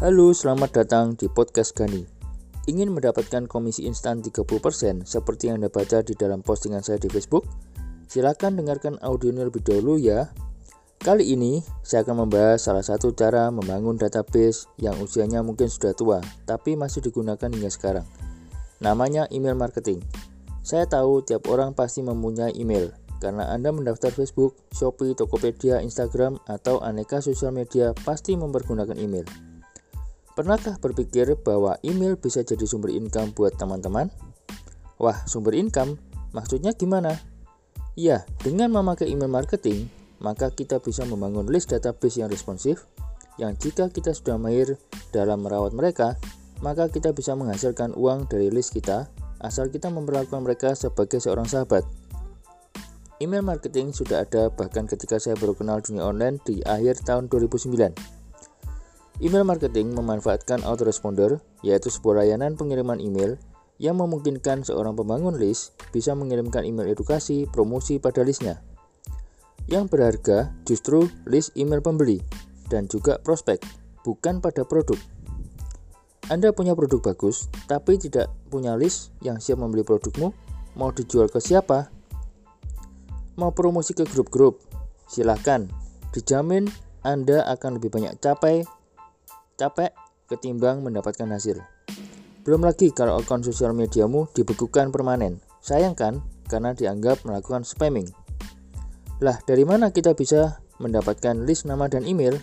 Halo, selamat datang di podcast Gani. Ingin mendapatkan komisi instan 30% seperti yang Anda baca di dalam postingan saya di Facebook? Silakan dengarkan audionya lebih dahulu ya. Kali ini saya akan membahas salah satu cara membangun database yang usianya mungkin sudah tua tapi masih digunakan hingga sekarang. Namanya email marketing. Saya tahu tiap orang pasti mempunyai email karena Anda mendaftar Facebook, Shopee, Tokopedia, Instagram, atau aneka sosial media pasti mempergunakan email. Pernahkah berpikir bahwa email bisa jadi sumber income buat teman-teman? Wah, sumber income? Maksudnya gimana? Ya, dengan memakai email marketing, maka kita bisa membangun list database yang responsif yang jika kita sudah mahir dalam merawat mereka, maka kita bisa menghasilkan uang dari list kita asal kita memperlakukan mereka sebagai seorang sahabat. Email marketing sudah ada bahkan ketika saya baru kenal dunia online di akhir tahun 2009. Email marketing memanfaatkan autoresponder, yaitu sebuah layanan pengiriman email yang memungkinkan seorang pembangun list bisa mengirimkan email edukasi promosi pada listnya. Yang berharga justru list email pembeli dan juga prospek, bukan pada produk. Anda punya produk bagus, tapi tidak punya list yang siap membeli produkmu, mau dijual ke siapa? Mau promosi ke grup-grup? Silahkan, dijamin Anda akan lebih banyak capai, capek ketimbang mendapatkan hasil. Belum lagi kalau akun sosial mediamu dibekukan permanen. Sayangkan karena dianggap melakukan spamming. Lah, dari mana kita bisa mendapatkan list nama dan email?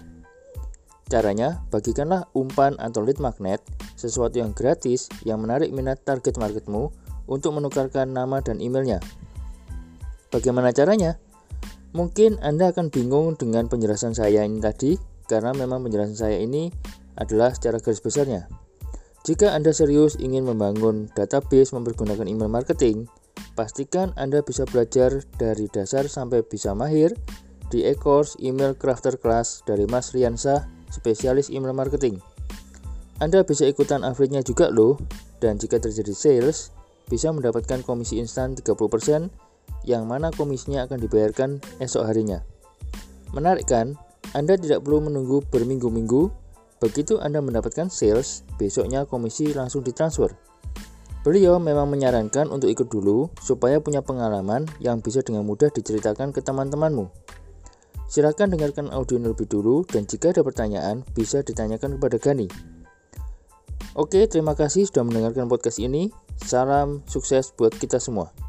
Caranya, bagikanlah umpan atau lead magnet, sesuatu yang gratis yang menarik minat target marketmu untuk menukarkan nama dan emailnya. Bagaimana caranya? Mungkin Anda akan bingung dengan penjelasan saya ini tadi, karena memang penjelasan saya ini adalah secara garis besarnya. Jika Anda serius ingin membangun database mempergunakan email marketing, Pastikan Anda bisa belajar dari dasar sampai bisa mahir di e-course email crafter class dari Mas Riansa, spesialis email marketing. Anda bisa ikutan affiliate-nya juga loh, dan jika terjadi sales, bisa mendapatkan komisi instan 30% yang mana komisinya akan dibayarkan esok harinya. Menarik kan? Anda tidak perlu menunggu berminggu-minggu. Begitu Anda mendapatkan sales, besoknya komisi langsung ditransfer. Beliau memang menyarankan untuk ikut dulu supaya punya pengalaman yang bisa dengan mudah diceritakan ke teman-temanmu. Silakan dengarkan audio lebih dulu dan jika ada pertanyaan bisa ditanyakan kepada Gani. Oke, terima kasih sudah mendengarkan podcast ini. Salam sukses buat kita semua.